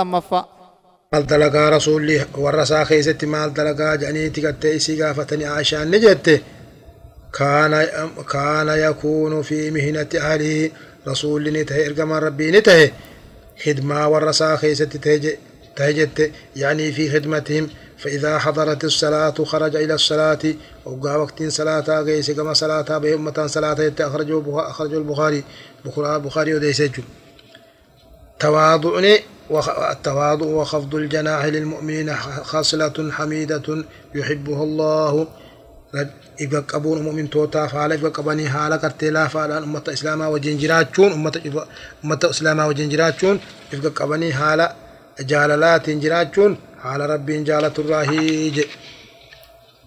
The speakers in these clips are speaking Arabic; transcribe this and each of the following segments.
lammaffaa maal dalagaa rasuulli warra isaa keessatti maal dalagaa jedhaniiti gattee isii gaafatanii aashaan ni jette kaana kaana yakuunu fi mihinati ahlihi rasuulli ni tahe ergamaan rabbii ni tahe خدمة والرسا خيست تهجت يعني في خدمتهم فإذا حضرت الصلاة خرج إلى الصلاة وقا وقت صلاة قيس كما صلاة بأمة صلاة أخرجوا البخاري بخاري وديسجو تواضع التواضع وخفض الجناح للمؤمنين خاصلة حميدة يحبها الله. إذا قبول مؤمن توتا فعلا إذا قبني حالا فعلا أمة إسلاما وجنجراتشون أمة إسلاما وجنجراتشون إذا قبني حالا جالالات جراتشون حال ربي جالة الرهيج.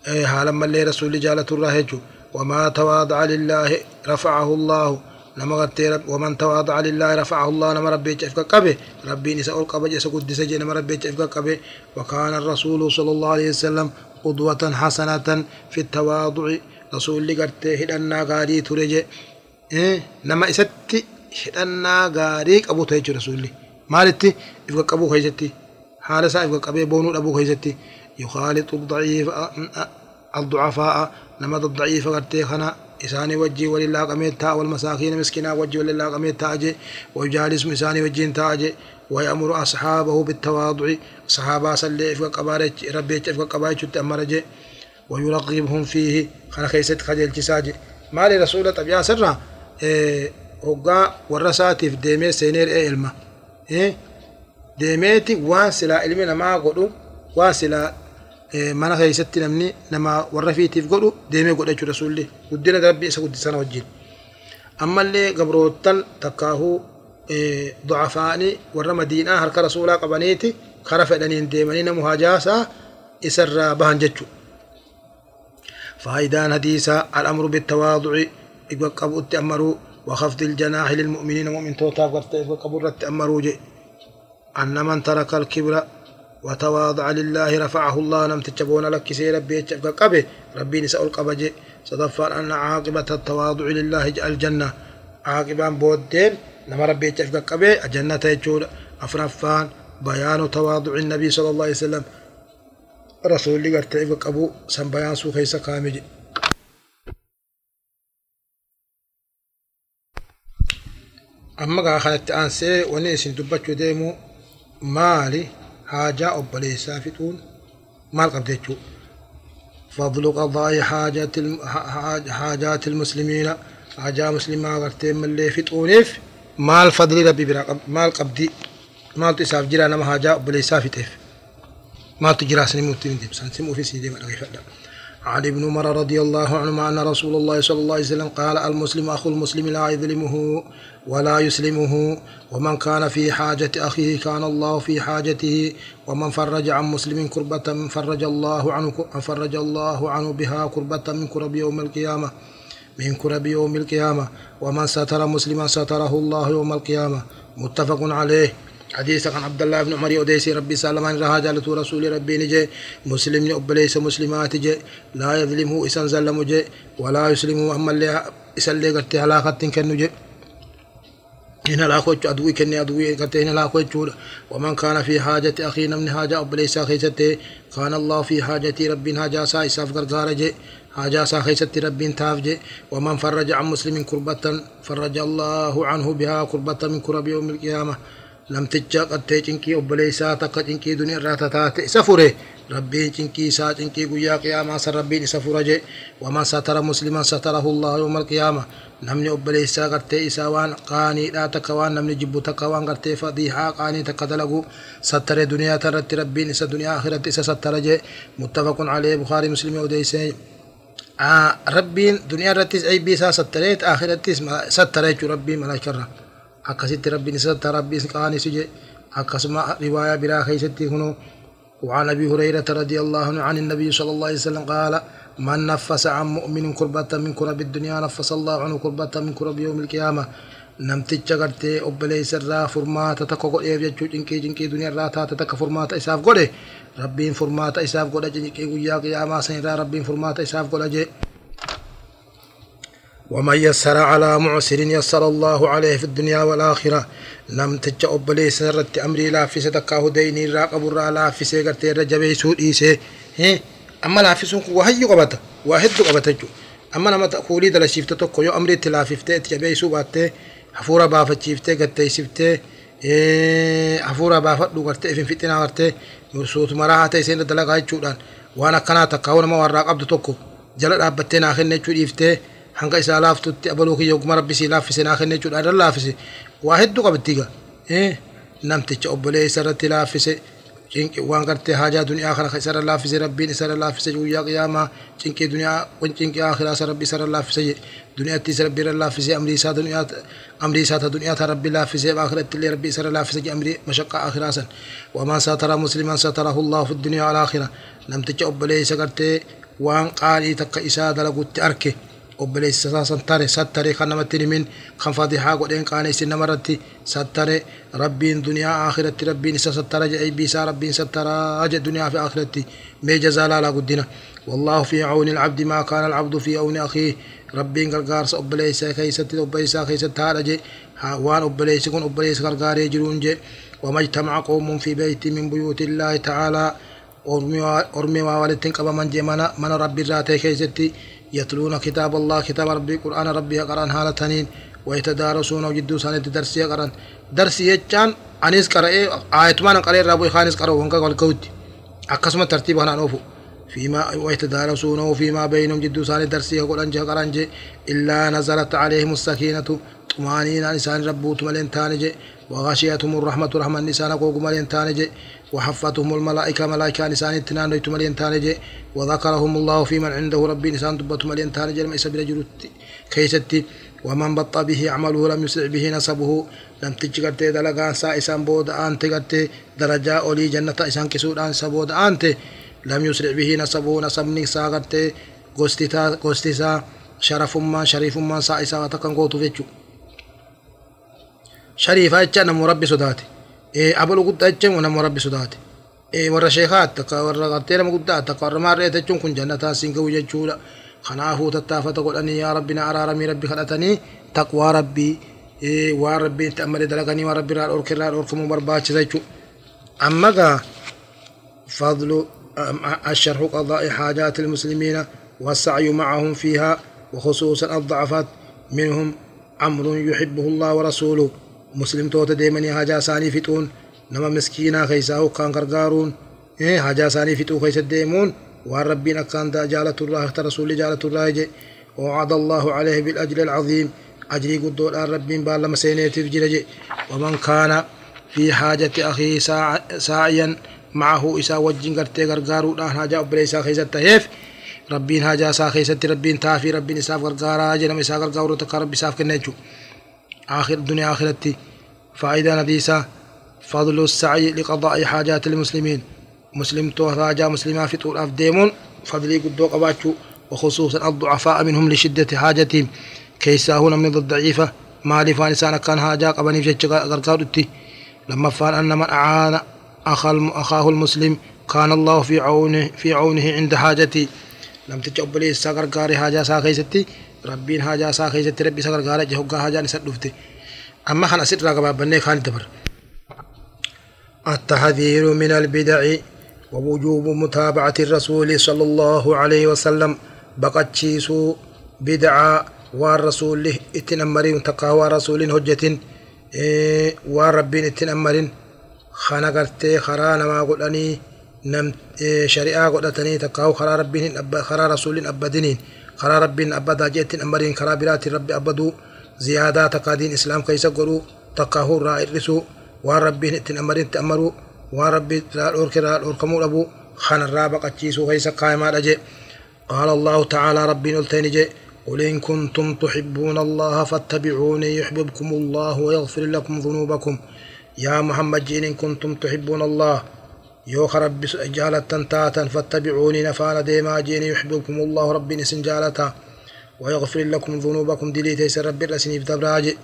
إيه، حالا من لي رسول الرهيج. وما تواضع لله رفعه الله. Nama gartee waman tawaada'a lillaahi rafa'ahu allaahu nama rabbicha if qaqqabe rabbiin isa ol qaba isa guddisa je nama rabbicha if qaqqabe wakaana rasuulu sala allahu alehi wasalam حسنة في التواضع رسول لي قرت هدنا غاري ترجع إيه نما إستي هدنا غاري أبو تيجي رسول لي مالتي إفق أبو خيزتي حال سا إفق أبي بونو أبو خيزتي يخالط الضعيف الضعفاء نما الضعيف قرت خنا إساني وجي ولله قميت تا والمساكين مسكينا وجي ولله قميت تاجي ويجالس إساني وجين تاجي ويأمر أصحابه بالتواضع صحابة صلي إفق قبارج ربي إفق قبارج تأمرج ويرغبهم فيه خنا خيست خجل جساج ما لي رسول طبيعة إيه هقا ورساتي في ديمي سينير إيه إلما إيه ديميتي وان سلا إلمي نما قدو وان سلا إيه mana keessatti namni nama warra fiitiif godhu deemee godhachuu rasuulli. Guddina rabbii isa guddisana wajjin. Ammallee gabrootan takkaahuu ضعفاني ورا مدينة هرك رسولا قبنيتي خرف دنين ديمني نمو هاجاسا إسر بهن جتشو فايدان حديثا الأمر بالتواضع إبقى قبو التأمروا وخفض الجناح للمؤمنين مؤمن توتا قبو التأمروا أن من ترك الكبر وتواضع لله رفعه الله نم تجبون لك سي ربي قبه. ربي نسأل القبج صدفر أن عاقبة التواضع لله الجنة. عاقبان بودين. نما ربي تفق قبي الجنة يجول أفرفان. بيان تواضع النبي صلى الله عليه وسلم. رسول لي قرت تفق أبو سن بيان سو خيس كامج أما قا خانت أنسي ونيسن دبتشو ديمو. مالي. حاجة أو بليسا فتون مال قبتيتشو فضل قضاء حاجات حاجات المسلمين. حاجة مسلمة غرتين من اللي فتونيف. مال فضل ربي برا مال قبدي مال تساف جرانا ما حاجة أو بليسا فتيف مال تجرا سنموتين ديب. سنسمو في سيدي ما رغي فتنا عن ابن عمر رضي الله عنهما أن رسول الله صلى الله عليه وسلم قال المسلم أخو المسلم لا يظلمه ولا يسلمه ومن كان في حاجة أخيه كان الله في حاجته ومن فرج عن مسلم كربة فرج الله عنه فرج الله عنه بها كربة من كرب يوم القيامة من كرب يوم القيامة ومن ستر مسلما ستره الله يوم القيامة. متفق عليه. حديث عن عبد الله بن عمر أديسي ربي سلم عن رها جالة رسول ربي نجي مسلم أبليس مسلمات جي لا يظلمه إسان زلم جي ولا يسلمه أما اللي إسان اللي قرتي علاقة كنو جي. هنا لا خوش أدوي كني أدوي قرتي هنا لا خوش ومن كان في حاجة أخينا من حاجة أبليس خيسته كان الله في حاجة ربي حاجة سا إساف غرغار جي حاجة سا خيست ربين تافجي ومن فرج عن مسلم كربة فرج الله عنه بها كربة من كرب يوم القيامة. لم تجا قد تجنكي أبليسا تقا جنكي دنيا راتتات سفره ربين جنكي سا جنكي قيا قيامة سر ربين سفرجي ومن ستر مسلما ستره الله يوم القيامة. نمني أبليسا قد تيسا وان قاني لا تكوان. نمني جبو تكوان قد تفضيحا قاني تكدلقو ستر دنيا ترت ربين إسا دنيا آخرة إسا ستر جي. متفق عليه بخاري مسلم وديسي آه ربين دنيا رتيس أي بيسا ستريت آخرتيس ستريت ربي ملاكرة أكست ربي ستر ربي قاني سجي أكسما رواية برا خيستي هنو وعن أبي هريرة رضي الله عنه عن النبي صلى الله عليه وسلم قال من نفس عن مؤمن كربة من كرب الدنيا نفس الله عنه كربة من كرب يوم القيامة namticha gartee obboleessa irraa furmaata tokko godheef jechuu cinqii cinqii duniyaa irraa taate takka furmaata isaaf godhe rabbiin furmaata isaaf godha cinqii guyyaa qiyaamaa san irraa rabbiin furmaata isaaf godha jee ومن يسر على معسر يسر الله عليه في الدنيا والآخرة. لم تجأ أبلي سرت أمري لا في ستكاه ديني راقب الرا لا في سيغرت رجبي سود إيسي. أما لا في سوق وهي قبطة واحد قبطة أما لما تقولي دل شفت تكو يو أمري تلاففتي تجبي سوباتي حفورة بافتشيفتي قد تيسفتي hafuura baafadhu gartee ifin fixinaa gartee suutuma rahaa ta'e isheen dalagaa jechuudhaan waan akkanaa takka hoo nama warraa qabdu tokko jala dhaabbattee naa kenne jechuu dhiiftee hanga isaa laaftutti abaluu kiyya oguma rabbisii laaffise naa kenne jechuudhaan irra laaffise waa hedduu qabatti gaa namticha obboleessa irratti laaffise waan gartee haajaa duniyaa kana isarra laaffise rabbiin isarra laaffise guyyaa qiyaamaa cinqii duniyaa cinqii akhiraa isa rabbi isarra laaffise duniyaatti isa rabbi irra laaffise amrii isaa duniyaa amrii isaa ta duniyaa ta rabbi laaffise akhiratti illee rabbi isarra laaffise amrii mashaqqaa akhiraa san wamaa satara musliman satarahu allahu fi duniyaa wal akhira namticha obboleessa gartee waan qaalii takka isaa dalagutti arke obboleessa isaa santare sattare kan namatti himin kan fatihaa godheen qaaneessin namarratti sattare rabbiin duniyaa akhiratti rabbiin isa sattara jedhe ibiisaa rabbiin sattaraa jedhe duniyaa fi akhiratti mee jazaa laalaa guddina والله في عون العبد ما كان العبد في عون أخيه ربين غرغار أبليس كيست أبليس كيست هذا جي وان أبليس كن أبليس غرغار يجرون جي وما اجتمع قوم في بيت من بيوت الله تعالى أرمي ووالدتين قبا من جمانا من ربي ذاته كيستي يتلون كتاب الله كتاب ربي قرآن ربي قرآن هالتنين ويتدارسون وجدو سنة درسي قرآن. درسي يجان أنيس قرأ آية ما نقرأ رابو خانس قرأ وانقا والكوت أكسما ترتيب هنا نوفو. فيما ويتدارسونه فيما بينهم جدو سنة درسي قرآن جه قرآن جه. إلا نزلت عليهم السكينة طمانينة نسان ربوت ملين تانجي وغشيتهم الرحمة رحمة نسان قوق ملين تانجي وحفتهم الملائكة ملائكة نسان اتنان ريت ملين تانجي وذكرهم الله في من عنده ربي نسان دبت ملين تانجي لما يسبر جرت كيستي ومن بطى به عمله لم يسرع به نسبه. لم تجي دلقان سا بود أنت قرتي درجة أولي جنة إسان كسود أنسا بود أنت. لم يسرع به نسبه. نسبني سا قرتي قوستي سا. شرف ما شريف ما سا إسان وتكن قوتو فيتشو. شريفة جانا مربي صداتي إيه أبلو قد أجن ونم ربي صداتي إيه ورا شيخات تكا ورا قرتي لما قد تكا ورا ما رأيت أجن كن جنة سينكو ججولا خنافو تتافة قلني يا ربنا أرارمي ربي خلتني تقوى ربي إيه وربي تأمل دلقني وربي رال أورك رال أورك مبرباتش زيتو أما فضل الشرح قضاء حاجات المسلمين والسعي معهم فيها وخصوصا الضعفات منهم أمر يحبه الله ورسوله حاجة ساني فتون نما مسكينا خيساو كان غرغارون إيه حاجة ساني فتو خيس ديمون والربين كان جالة الله اختار رسول جالة الله جي. وعد الله عليه بالأجر العظيم. أجري قدول الربين بالا مسيني تفجر ومن كان في حاجة أخيه ساعيا معه إسا وجين قرتي غرغارو دان حاجة أبريسا خيسة تهيف. ربين حاجة سا خيسة ربين تافي ربين إساف غرغارا جنم إسا غرغارو تكا ربي إساف آخر الدنيا آخرتي. فائدة نديسة فضل السعي لقضاء حاجات المسلمين. مسلم راجا مسلما في طول أفديمون فضلي قدو قباتشو وخصوصا الضعفاء منهم لشدة حاجتهم. كيسا هنا من الضعيفة ما لفانسان كان حاجة قبني في غرقادتي لما فان أن من أعان أخاه المسلم كان الله في عونه في عونه عند حاجتي. لم تجب لي سغرغاري حاجة ساخيستي ربين حاجة ساخيستي ربي سغرغاري جهوغا حاجة نسدفتي أما خان أسد راقبا بني خان دبر التحذير من البدع ووجوب متابعة الرسول صلى الله عليه وسلم بقد شيسو بدعا والرسول اتنمرين تقاوى رسول هجة وربين اتنمرين خانا قرتي خرانا ما قلني نم شريعة قلتني تقاو خرا ربين خرا رسول أبدنين خرا ربين أبدا جيت أمرين خرا برات ربي أبدو زيادة تقادين إسلام كيس قرو تقاهو رائع رسو وربين اتنمرين تأمروا وربي لا الأورك لا الأوركمو أبو خان الرابق أتشيسو كيس قائما لجي قال الله تعالى ربي نلتين جي. قل إن كنتم تحبون الله فاتبعوني يحببكم الله ويغفر لكم ذنوبكم. يا محمد إن كنتم تحبون الله يو خرب جالة تاتا فاتبعوني نفان ديما جين يحببكم الله ربي نسن جالتا ويغفر لكم ذنوبكم دليتي ربي رسني بدبراج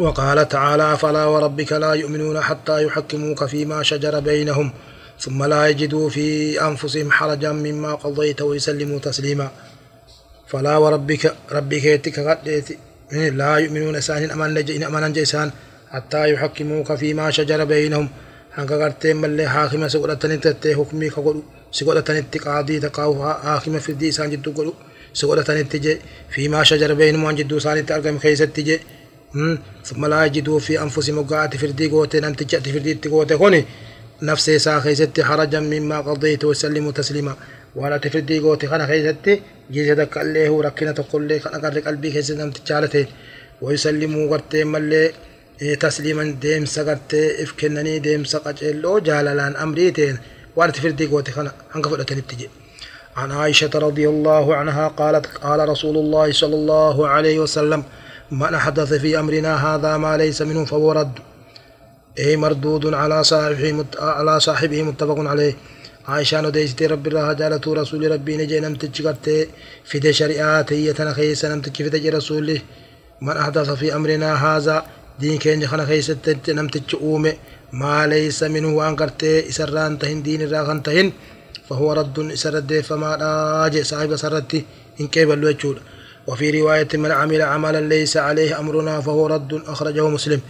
وقال تعالى فلا وربك لا يؤمنون حتى يحكموك فيما شجر بينهم ثم لا يجدوا في أنفسهم حرجا مما قضيت ويسلموا تسليما. فلا وربك ربك يتك لا يؤمنون سان أمان إن أمان جيسان حتى يحكموك فيما شجر بينهم hanga gartee mallee haakima si godhatanitti gattee hukmii ka godhu si godhatanitti qaadii taqaa'u haakima firdii isaan jidduu godhu si godhatanitti je fiimaa shajara beenumaan jidduu isaanitti argame keessatti je ثم لا يجدوا في أنفسهم وقعت فردي قوتي نمتج فردي قوتي كوني نفسي سا خيستي حرجا مما قضيت وسلموا تسليما ولا تفردي قوتي خنا خيستي جيزة اللي هو ركنة تقول لي خنا قلبي خيستي نمتجالتي ويسلموا قرتي ملي تسليما ديم سقرتي افكنني ديم سقجلو جالالان أمريتين ولا تفردي قوتي خنا هنك فلتني تجي. عن عائشة رضي الله عنها قالت قال رسول الله صلى الله عليه وسلم من حدث في أمرنا هذا ما ليس منه فهو رد. أي مردود على صاحبه مت... على صاحبه متفق عليه. عائشة نديست رب الله جالت رسول ربي نجي نمتج في دي شريعات هي تنخيس نمتج في دي رسوله. من أحدث في أمرنا هذا دين كين خنا خيس نمتج أومي. ما ليس منه وان قرتي إسران تهن دين الراغن تهن فهو رد إسرد فما راجع صاحب سرتي إن كيبل وجود وفي رواية من عمل عملا ليس عليه أمرنا فهو رد أخرجه مسلم.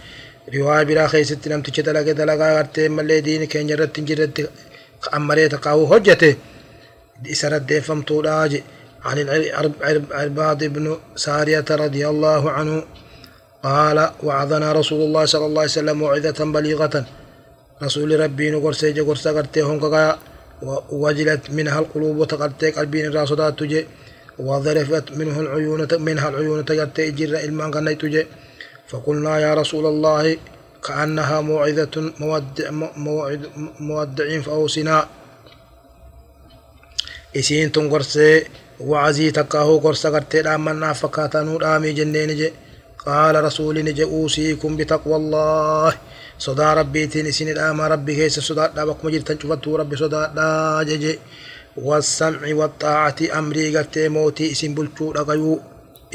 رواية بلا خيست لم تجد دلقا غرتي ملي دين كين جرت جرت أمري تقاو حجته إسرد فمتو لاجي عن العرباض بن سارية رضي الله عنه قال وعظنا رسول الله صلى الله عليه وسلم موعظة بليغة. رسول ربي نقرسي جقرسا قرتي هنقا وجلت منها القلوب وتقرتي قلبين الراسدات تجي وظرفت منه العيون منها العيون تجت إجر إلمان قنيت جي فقلنا يا رسول الله كأنها موعظة مودع موعد مودع فأوصنا. إسين تنقرسي وعزي تكاهو قرص قرتي دامنا فكاتنو دامي جنين جي. قال رسول نجي أوصيكم بتقوى الله. صدا ربي تين إسين الآما ربي كيس صدا دابكم جرتن شفتو ربي صدا دا جي والسمع والطاعة أمري قرتي موتي إسين بلچو لغيو.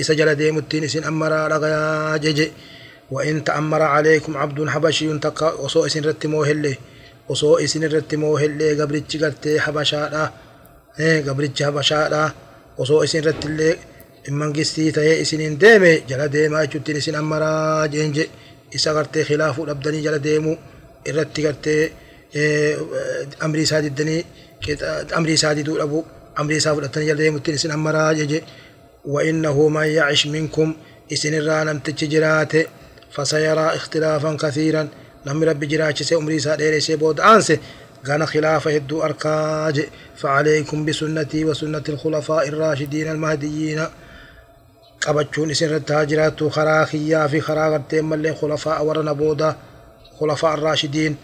إسا جل ديمتين إسين أمرا لغيا جي وإن تأمر عليكم عبد حبشي تقا وصو إسين رتي موهلي. وصو إسين رتي موهلي قبرتش قرتي حبشا إيه قبرتش حبشا وصو إسين رتي اللي mangistii ta'ee isiniin deeme jala deemaa jechuuttiin isin ammaraa jeenje isa gartee khilaafuu dhabdanii jala deemuu irratti gartee amrii isaa diddanii amrii isaa diduu dhabu amrii isaa fudhatanii jala deemuttiin isin ammaraa jeje وإنه من يعش منكم إسن الرانم تجرات فسيرى اختلافا كثيرا نم رب جراش سي أمري سادير سي بود آنسي كان خلاف هدو أركاج فعليكم بسنتي وسنة الخلفاء الراشدين المهديين qabachuun isin irratti haa jiraattu karaa kiyyaa fi karaa gartee mallee khulafaa warra na booda khulafaa arraashidiin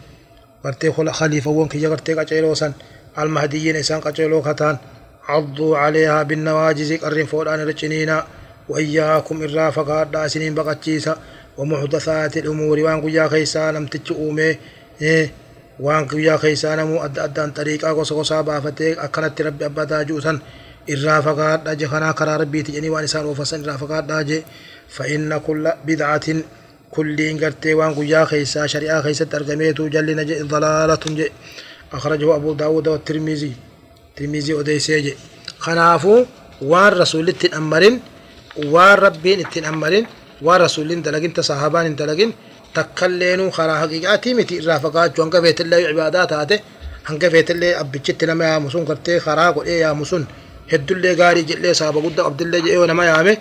gartee khaliifawwan kiyya gartee qaceeloo san almahdiyyiin isaan qaceeloo kataan عضوا عليها بالنواجز قرن فودان رجنينا وإياكم إرا فقادا سنين بقتشيسا ومحدثات الأمور وان قيا خيسا لم تجؤومي إيه وان قيا خيسا نمو أد أدان طريقا قصا قصا بافتيك أكنت ربي أبدا جوسا irraa fagaadha je kanaa karaa rabbiiti jedhanii waan isaan oofasan irraa fagaadha je فإن كل بدعة كل قرتي وان قيا خيسا شريعة خيسة أرقميتو جلنا جي ضلالة جي أخرجه أبو داود والترمذي ترمذي أديسي جي خنافو وان رسول التنأمرين وان ربين التنأمرين وان رسول دلقين تصحابان دلقين تكلينو خرا حقيقاتي متي رافقات جوان قفيت الله عبادات هاته هنگا فيت الله أبجت لما يا مسون قرتي خرا قل إيه يا مسون heddullee gaarii jedhee saaba guddaa qabdillee jedhee nama yaame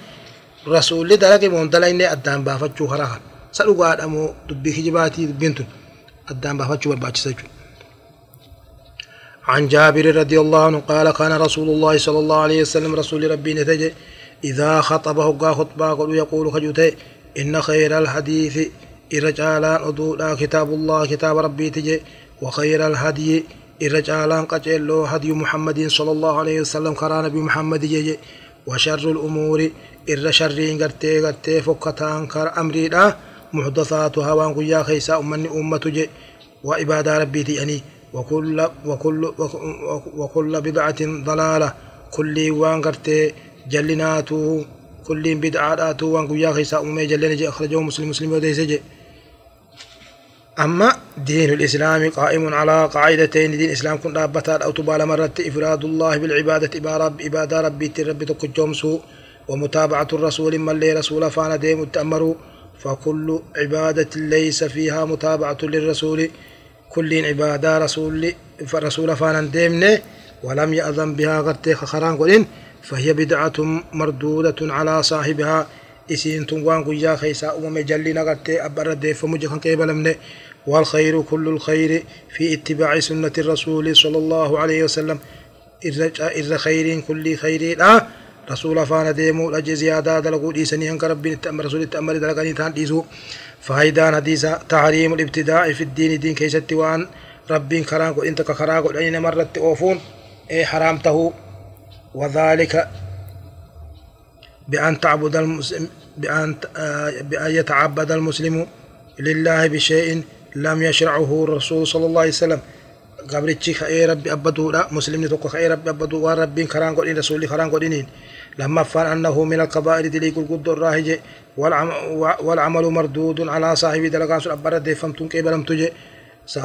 rasuulli dalage moon dalaynee addaan baafachuu karaa kan sa dhugaadha moo dubbii kijibaatii dubbiin tun addaan baafachuu barbaachisa jechuudha. عن جابر رضي الله عنه قال كان رسول الله صلى الله عليه وسلم رسول ربي نتج إذا خطبه قا خطبا يقول خجوته إن خير الحديث الرجالان أدولا كتاب الله كتاب ربي تجي وخير الهدي الرجالان قجلو هدي محمد صلى الله عليه وسلم كرا نبي محمد جي وشر الأمور إر شرين قرتي قرتي فكتان كر أمري لا محدثاتها وان قيا خيسا أمني أمة جي. وإبادة ربي تيني وكل وكل وكل بدعة ضلالة. كل وان قرتي جلناتو. كل بدعة وان قيا خيسا أمي جلنا جي أخرجه مسلم مسلم وديس جي أما دين الإسلام قائم على قاعدتين دين الإسلام كن رابطات أو تبال مرت إفراد الله بالعبادة إبارة إبادة ربي تربي تكجومسو ومتابعة الرسول من لي رسول فانا ديم التأمروا فكل عبادة ليس فيها متابعة للرسول كل عبادة رسول فرسول فانا ديمني ولم يأذن بها غرتي خران قلين فهي بدعة مردودة على صاحبها. Isiin tun waan guyyaa keessaa uumame jallina gartee abbarra deeffamu je kan qeebalamne والخير كل الخير في اتباع سنة الرسول صلى الله عليه وسلم إذ خير كل خير لا رسول فانا ديمو لج زيادة دلقو ديسني هنك ربي نتأمر رسول التأمر دلقاني تان ديسو فهيدان حديثة تعريم الابتداء في الدين دين كيست وان ربي كران قل انت كران قل أين مرت أوفون إيه حرامته وذلك بأن تعبد المسلم بأن بأن يتعبد المسلم لله بشيء لم يشرعه الرسول صلى الله عليه وسلم. قبل خير ربي أبدو لا مسلم نتوقع خير ربي أبدو وربي كران قد رسول كران قد لما فان أنه من الكبائر دليق القد الراهج والعمل مردود على صاحب دلقان سن أبرد ديفمتون كيبلم تجي.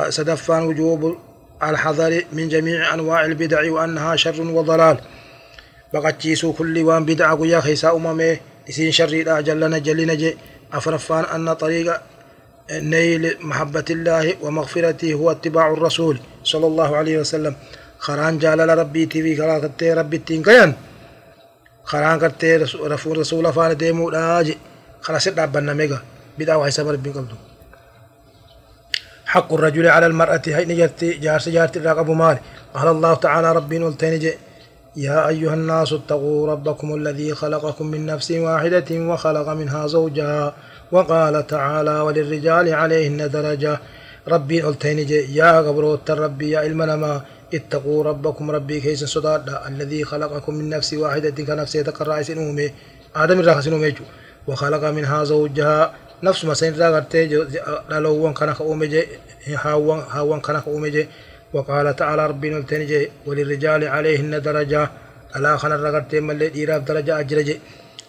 سدفان وجوب الحذر من جميع أنواع البدع وأنها شر وضلال. Baqachiisuu kulli waan bid'a guyyaa keessaa uumame isiin sharriidha jallana jallina je afraffaan anna طريق نيل محبة الله ومغفرته هو اتباع الرسول صلى الله عليه وسلم خران جالل ربي تي في كراتي ربي تين كيان خران كرتي رسول رسول فان ديمو داج خلاص دابنا ميغا بدا واي سبر بين قبضو حق الرجل على المرأة هي نجرتي جارس جارتي راقب مال قال الله تعالى ربي نلتنجي يا أيها الناس اتقوا ربكم الذي خلقكم من نفس واحدة وخلق منها زوجها وقال تعالى وللرجال عليهن درجة. ربي قلتين يا قبروت ربي يا المنما اتقوا ربكم ربي كيس صداد. الذي خلقكم من نفس واحدة كنفس يتقرأ سنومي. آدم الرخ سنومي وخلق منها زوجها. نفس ما سين راغرتي لالوان كان أومي هاوان هاوان كان أومي وقال تعالى ربي نلتنجي وللرجال عليهن درجة. ألا خنا رغرتي ملي ديراف درجة أجرجي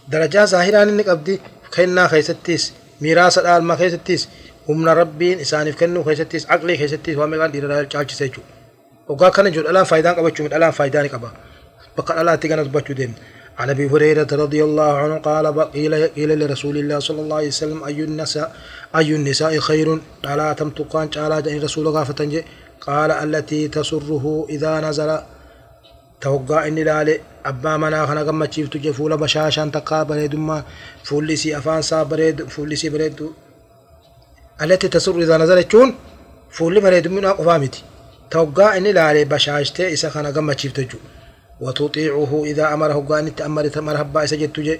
درجة ظاهران إنك أبدي كنا خيستيس. ميراث الآلما خيستيس. humna rabbiin isaaniif kennu keessattis aqlii keessattis waan meeqaan dhiira caalchisa jechuudha. Waggaa kana jiru dhalaan faayidaan qabachuu dhalaan faayidaa ni qaba. Bakka dhalaatti kana dubbachuu deemna. عن أبي هريرة رضي الله عنه قال قيل قيل لرسول الله صلى الله عليه وسلم أي النساء أي النساء خير؟ لا تمتقان قال رسول غافتنجي قال التي تسره إذا نزل. توقع إني لالي أبا منا خنا قم تشيف تجي فولا بشاشان تقا بريد ما. فولي سي أفان بريد فولي سي بريد التي تسر إذا نزلت شون فولي بريد من أقفامتي توقع إني لالي بشاشتي إسا خنا تشيف تجو وتطيعه إذا أمره قان تأمر تأمر هبا إسا جت تجي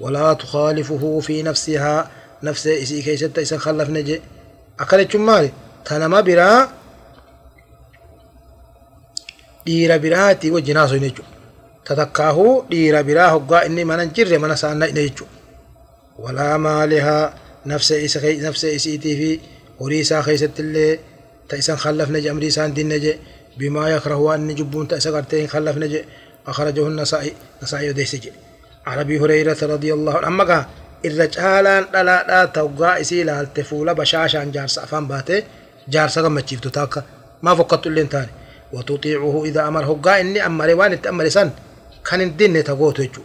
ولا تخالفه في نفسها. نفس إسي كيست إسا خلف نجي أكلت شمالي تنما برا dhiira biraati wajjin haasofne jechuudha. Tatakkaahu dhiira biraa hoggaa inni mana jirre mana saannaa inni jechuudha. Walaa maalihaa nafsa isiitii fi horii isaa keessatti illee amrii isaan dinne je bimaa yakrahu waan inni jubbuun ta isa gartee hin khallafne je akhrajahu nasaa'i nasaa'i odeesse je. عن ابي هريره رضي الله عنه اما قال الرجالان دلا توغا اسي لالته فولا بشاشان جارس افان باته جارس غمچيفتو تاكا ما فقط لين تاني وتطيعه إذا أمر. هقا إني أمر وان التأمر سن. كان الدين تقوت يجو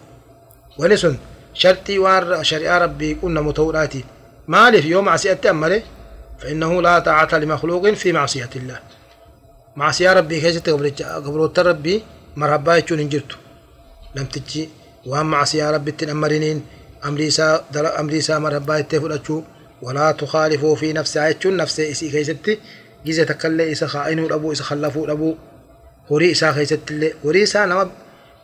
ولسن شرطي وار شريعة ربي كنا متوراتي. ما في يوم معصية أمر فإنه لا طاعة لمخلوق في معصية الله. معصية ربي كيف قبل ربي مرحبا يجون انجرتو لم تجي. وهم معصية ربي تنمرنين أمريسا أمريسا مرحبا يتفلتشو ولا تخالفوا في نفسها يجون. نفسه إسي كيستي جزء تكلى إذا خائن الأبو إذا خلفوا الأبو هوري إسا خيسة اللي هوري إسا نما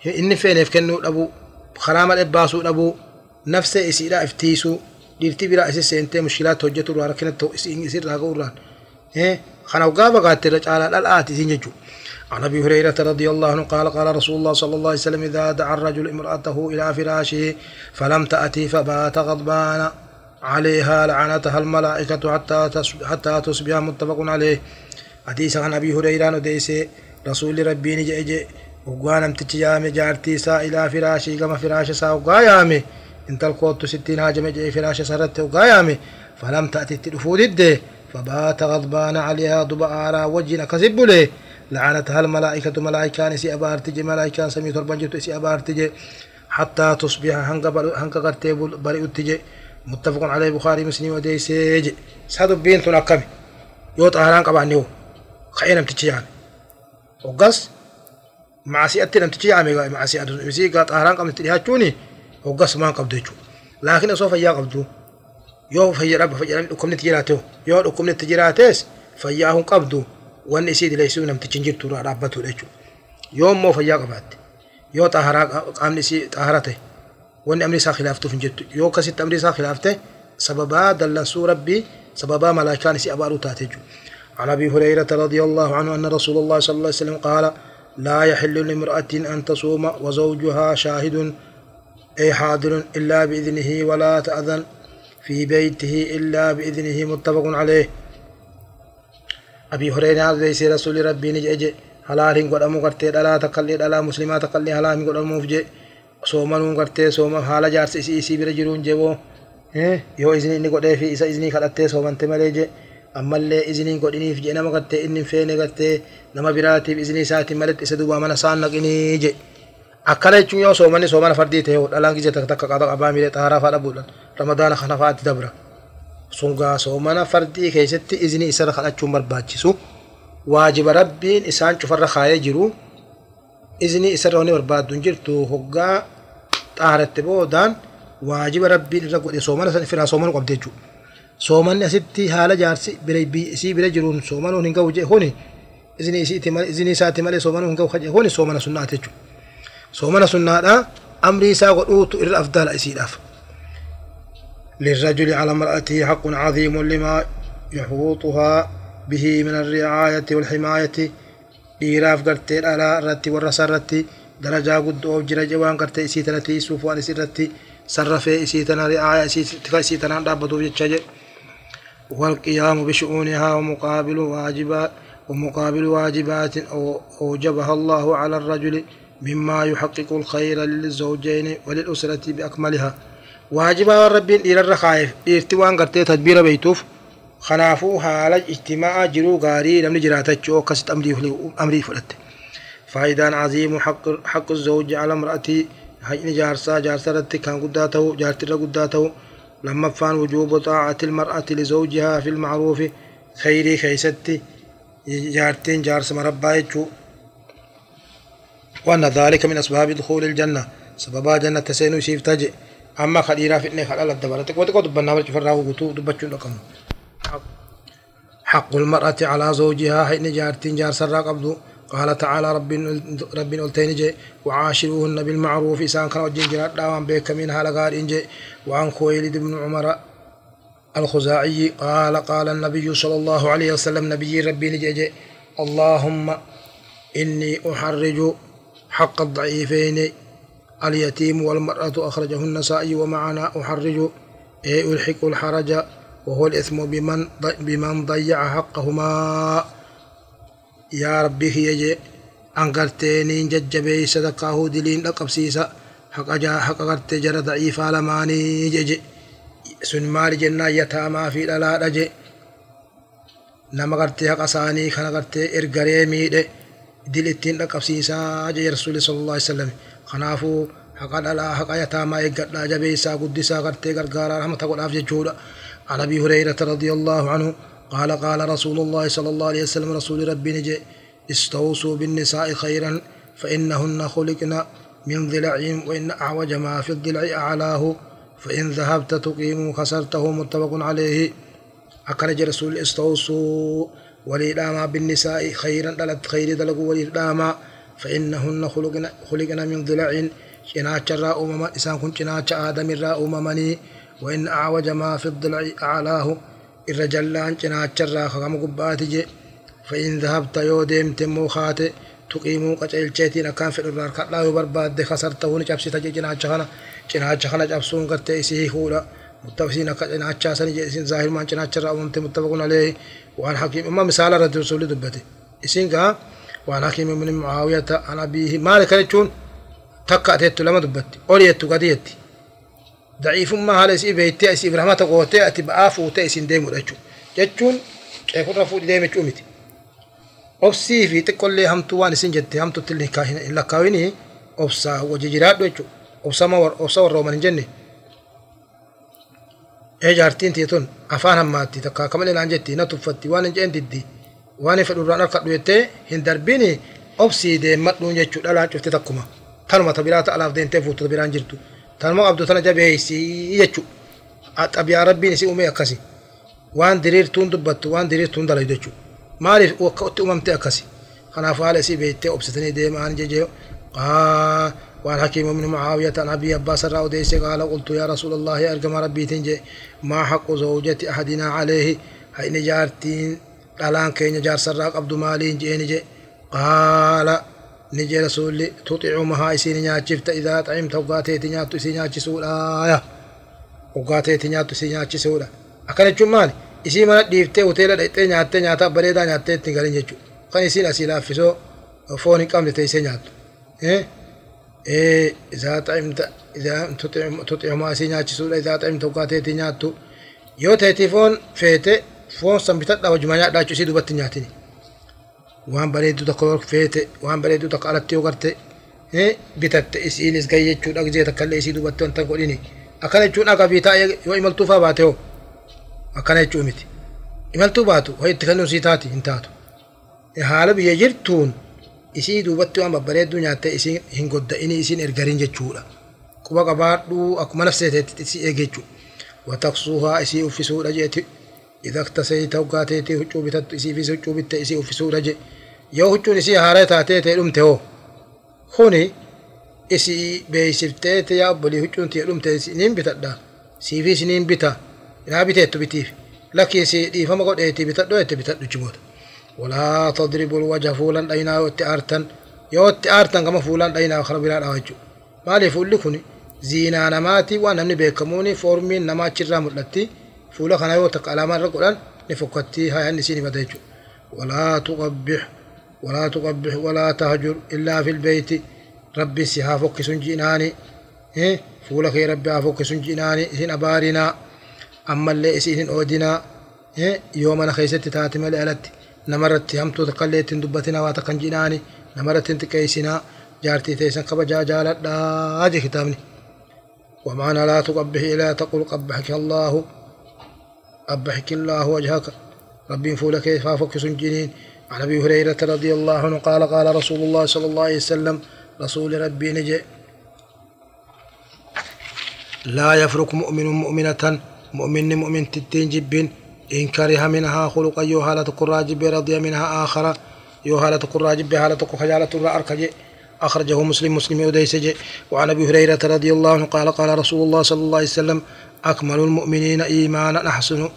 إن فين يفكن الأبو خرام الإباسو الأبو نفس إسيرا إفتيسو. ديرتي برا إسي سينتي مشكلات توجه تروا ركنا تو إسي إسير لاغو الران إيه؟ خنا وقابا قاتل رجالا الآت إسي نجو عن أبي هريرة رضي الله عنه قال قال رسول الله صلى الله عليه وسلم إذا دعا الرجل امرأته إلى فراشه فلم تأتي فبات غضبانا. عليها لعنتها الملائكة حتى حتى تصبح متفق عليه. حديث عن أبي هريرة وديس رسول ربي نجي جي وقوانا امتجامي جارتي سا إلى فراشي كما فراش سا وقايامي انت القوت ستين هاجم جي فراش سرت وقايامي فلم تأتي تلفو ضده. فبات غضبان عليها دبارا وجنا كسب له. لعنتها الملائكة ملائكة سي أبارتج ملائكة سميت البنجت سي أبارتج حتى تصبح هنك قرتي بريء التجي متفق عليه بخاري مسلم ودي سيج. سادو بين تنقمي يو طهران قبانيو خينا متجي يعني وقص معصية لم تجي عمي معصية مسي قال طهران قبل تليهاتشوني وقص ما قبضيتشو لكن سوف يا قبضو. يو رب فيا رب. لكم نتجراتو يو لكم نتجراتيس فياهم قبضو. وان اسيد ليسو نم تجنجر تورا رابطو ليچو يوم مو فيا قبات يو طهرا قامني سي طهرته وان امري سا خلافته فنجت يو كسيت امري سا خلافته سببا دلسو ربي سببا ملائكان سي ابارو تاتجو عن ابي هريره رضي الله عنه ان رسول الله صلى الله عليه وسلم قال لا يحل لامرأة أن تصوم وزوجها شاهد أي حاضر إلا بإذنه ولا تأذن في بيته إلا بإذنه متفق عليه أبي هريرة ليس رسول ربي نجي halaalin godhamu gartee dhalaa takkallee dhalaa muslimaa takkallee halaalin godhamuuf je. Soomanuu gartee sooma haala jaarsa isii isii bira jiruun jeboo yoo izni inni godhee fi isa iznii kadhattee soomante malee je ammallee iznii godhiniif je nama gartee inni feene gartee nama biraatiif iznii isaatiin maletti isa duuba mana saan naqinii je akkana jechuun yoo soomanni soomana fardii ta'e dhalaan gizee takka takka qaba qabaa miidhee xaaraa faa dhabuudhaan ramadaana kana fa'aatti dabra sun gaa soomana fardii keessatti iznii isarra kadhachuun barbaachisu. waajiba rabbiin isaan cufarra kaayee jiru izni isarra wani barbaaddu hin jirtu hoggaa xaaratte boodaan waajiba rabbiin irra godhe soomana san firaa soomanuu qabde jechuudha. Soomanni asitti haala jaarsi isii bira jiruun soomanuun hin gahu jee kuni izni isaatti malee soomanuun hin gahu jee kuni soomana sunnaati jechuudha. Soomana sunnaadhaa amrii isaa godhuutu irra afdaala isiidhaaf. للرجل على امرأته حق عظيم لما يحوطها به من الرعاية والحماية dhiiraaf gartee dhalaa irratti warra isaa irratti gartee isii tana tiisuuf waan isii irratti sarrafee isii tana ri'aaya isii tanaan dhaabbatuuf jecha jedhe والقيام بشؤونها ومقابل واجبات ومقابل واجبات أوجبها الله على الرجل مما يحقق الخير للزوجين وللأسرة بأكملها واجبا ربين إلى الرخائف إرتوان قرتي تدبير بيتوف kanaafuu haala ijtimaa'a jiruu gaarii namni jiraatachuu akkasitti amrii fudhatte faayidaan aziimu haqqu zawji ala mar'atii haqni jaarsaa jaarsa irratti kan guddaa ta'u jaartirra guddaa ta'u lammaffaan wujuubu xaa'ati ilmar'ati lizawjihaa fi lmacruufi khayrii keeysatti jaartiin jaarsa marabbaa jechuu وأن ذلك من أسباب دخول الجنة سببا جنة تسينو سيف تجي أما خديرا فتنة خلال الدبرة وتقول دبنا برج فراه وقتو دبتشو حق المرأة على زوجها حين جارتين جار سرا قبضو قال تعالى رب رب التين وعاشروهن بالمعروف. إسان كان وجين جرات داوان بيك منها لقال إنجي. وعن خويلد بن عمر الخزاعي قال قال النبي صلى الله عليه وسلم نبي ربي نجي اللهم إني أحرج حق الضعيفين اليتيم والمرأة أخرجه النسائي ومعنا أحرج. أي ألحق الحرج؟ وهو الإثم بمن بمن ضيع حقهما. يا ربي هي أنقرتيني ججبي صدقاه دلين لقبسيسا حق جا حق قرت جرى ضعيف لماني جج سن مال جنة يتاما في لا رج نما قرت حق ساني خنا قرت إرغري ميد دلتين لقبسيسا جي رسول صلى الله عليه وسلم. خنافو حق لا حق يتاما إيقاد جبيسا قدسا قرت غرغارا رحمة قول أفجي جودا عن أبي هريرة رضي الله عنه قال قال رسول الله صلى الله عليه وسلم رسول ربي نجي استوصوا بالنساء خيرا فإنهن خلقن من ضلع وإن أعوج ما في الضلع أعلاه فإن ذهبت تقيم خسرته متفق عليه. أخرج رسول استوصوا وليداما بالنساء خيرا دلت خير دلقوا وليداما فإنهن خلقن خلقن من ضلع. شناچ را أمم إسان كن شناچ آدم را أممني وإن أعوج ما في الضلع أعلاه. الرجل لأن جناچ الرا خم قبات جي فإن ذهبت يو ديمت موخات تقيمو قچلچيتين أكان في الرار كلا برباد خسرته نجابسي تجي جناچ خنا جناچ خنا جابسون قرت إسيه هولا متفسين جناچ سن جي ظاهر ما جناچ الرا ومت متفقون عليه وعن حكيم أما مثال رد رسول دبته إسين وعن حكيم من معاوية عن أبيه مالك يجون تكأتت لما دبتي أوليت قديتي daciifummaa haala isii beektee isiif rahmata gootee ati ba'aa fuutee isin deemudha jechuudha jechuun qeequrra fuudhi deeme jechuu miti. Obsii fi xiqqollee hamtuu waan isin jette hamtutti hin lakkaawinii obsaa wajji jiraadhu jechuudha obsa warra ooman hin jenne. Ee jaartiin tiyya tun afaan hammaatti takka kamalee naan jetti na tuffatti waan hin jeen diddi waan hin fedhu irraan harkadhu jettee hin darbini obsii deemadhuun jechuudha laacifte takkuma. Tanuma ta biraa ta alaaf deentee fuutota biraan jirtu. Tanuma qabdu tana jabeeysii jechuudha xabiyaa rabbiin isii uumee akkasi waan diriirtuun dubbattu waan diriirtuun dalaydu jechuudha maaliif akka itti uumamte akkasi kanaaf haala isii beektee obsitanii deemaan jejee وعن حكيم بن معاوية عن أبي عباس الرأوديس قال قلت يا رسول الله أرجم ربي تنجي ما حق زوجة أحدنا عليه هاي نجارتين الآن كي نجار سراق عبد مالين جي نجي قال نجي رسول تطيع مها إسين نياتشفت إذا طعمت وقاتي تنياتو إسين نياتشسول آية وقاتي تنياتو إسين نياتشسول أكن جمالي إسين من ديفتي وتيلا ديتي نياتي نياتا بريدا نياتي تنغالين جيجو كان إسين أسيلا فيسو فوني قام لتيسي نياتو إيه إيه إذا طعمت إذا تطعم تطعم ما سيناتي سولا إذا طعمت وقاتي نياتو foon feete foon san bitadha wajjuma nyaadhaa isii dubatti nyaatini. Waan bareedduu tokko yoo feete waan bareedduu tokko alatti yoo garte bitatte isiinis gahi jechuudha gizee takkallee isii dubatte wanta godhini akkana jechuun akka biitaa yoo imaltuu faa baate hoo akkana jechuu miti imaltuu baatu hoo itti kennuun sii taati hin taatu haala biyya jirtuun isii duubatti waan babbareedduu nyaattee isiin hin godda'ini isiin ergariin jechuudha quba qabaadhuu akkuma nafseeteetti isii eegeechuu wataqsuuhaa isii uffisuudha jeeti إذا اكتسيت وقاتيتي هجو بتت إسي في هجو بت إسي وفسو رجي يو هجو نسي هاري تاتيتي لمتي هو خوني إسي بيسفتيتي يا أبولي هجو نتي لمتي سنين بتت سي في سنين بتا. لا بتيتو بتيف لكن سي دي فما قد إيتي بتت دو إيتي بتت جمود. ولا تضرب الوجه فولا دينا واتي يو اتي كما فولا دينا وخرب لا أوجو مالي فولي كوني زينا نماتي وأنا نبي بيكموني فورمين نماتي رامل فولا خنا يو تك علامة رقولان نفكتي هاي النسيني بدأجو ولا تقبح ولا تقبح ولا تهجر إلا في البيت ربي سيها فك سنجيناني إيه فولا خي ربي أفك سنجيناني إذن أبارنا أما اللي إسيهن أودنا إيه يوم أنا خيست تاتم الألت نمرت هم تقليت دبتنا واتقنجيناني نمرت تكيسنا جارتي تيسن قبجا جالت لا هذه ختامني ومعنى لا تقبح إلا تقول قبحك الله أبحك الله وجهك. ربي فولك فافك سنجنين عن أبي هريرة رضي الله عنه قال قال رسول الله صلى الله عليه وسلم رسول ربي نجي. لا يفرق مؤمن مؤمنة مؤمن مؤمن تتين جب إن كره منها خلقا يوهالة قراجب رضي منها آخر. يوهالة قراجب هالة خجالة الرأركج أخرجه مسلم مسلم يديسج وعن أبي هريرة رضي الله عنه قال قال رسول الله صلى الله عليه وسلم أكمل المؤمنين إيمانا أحسن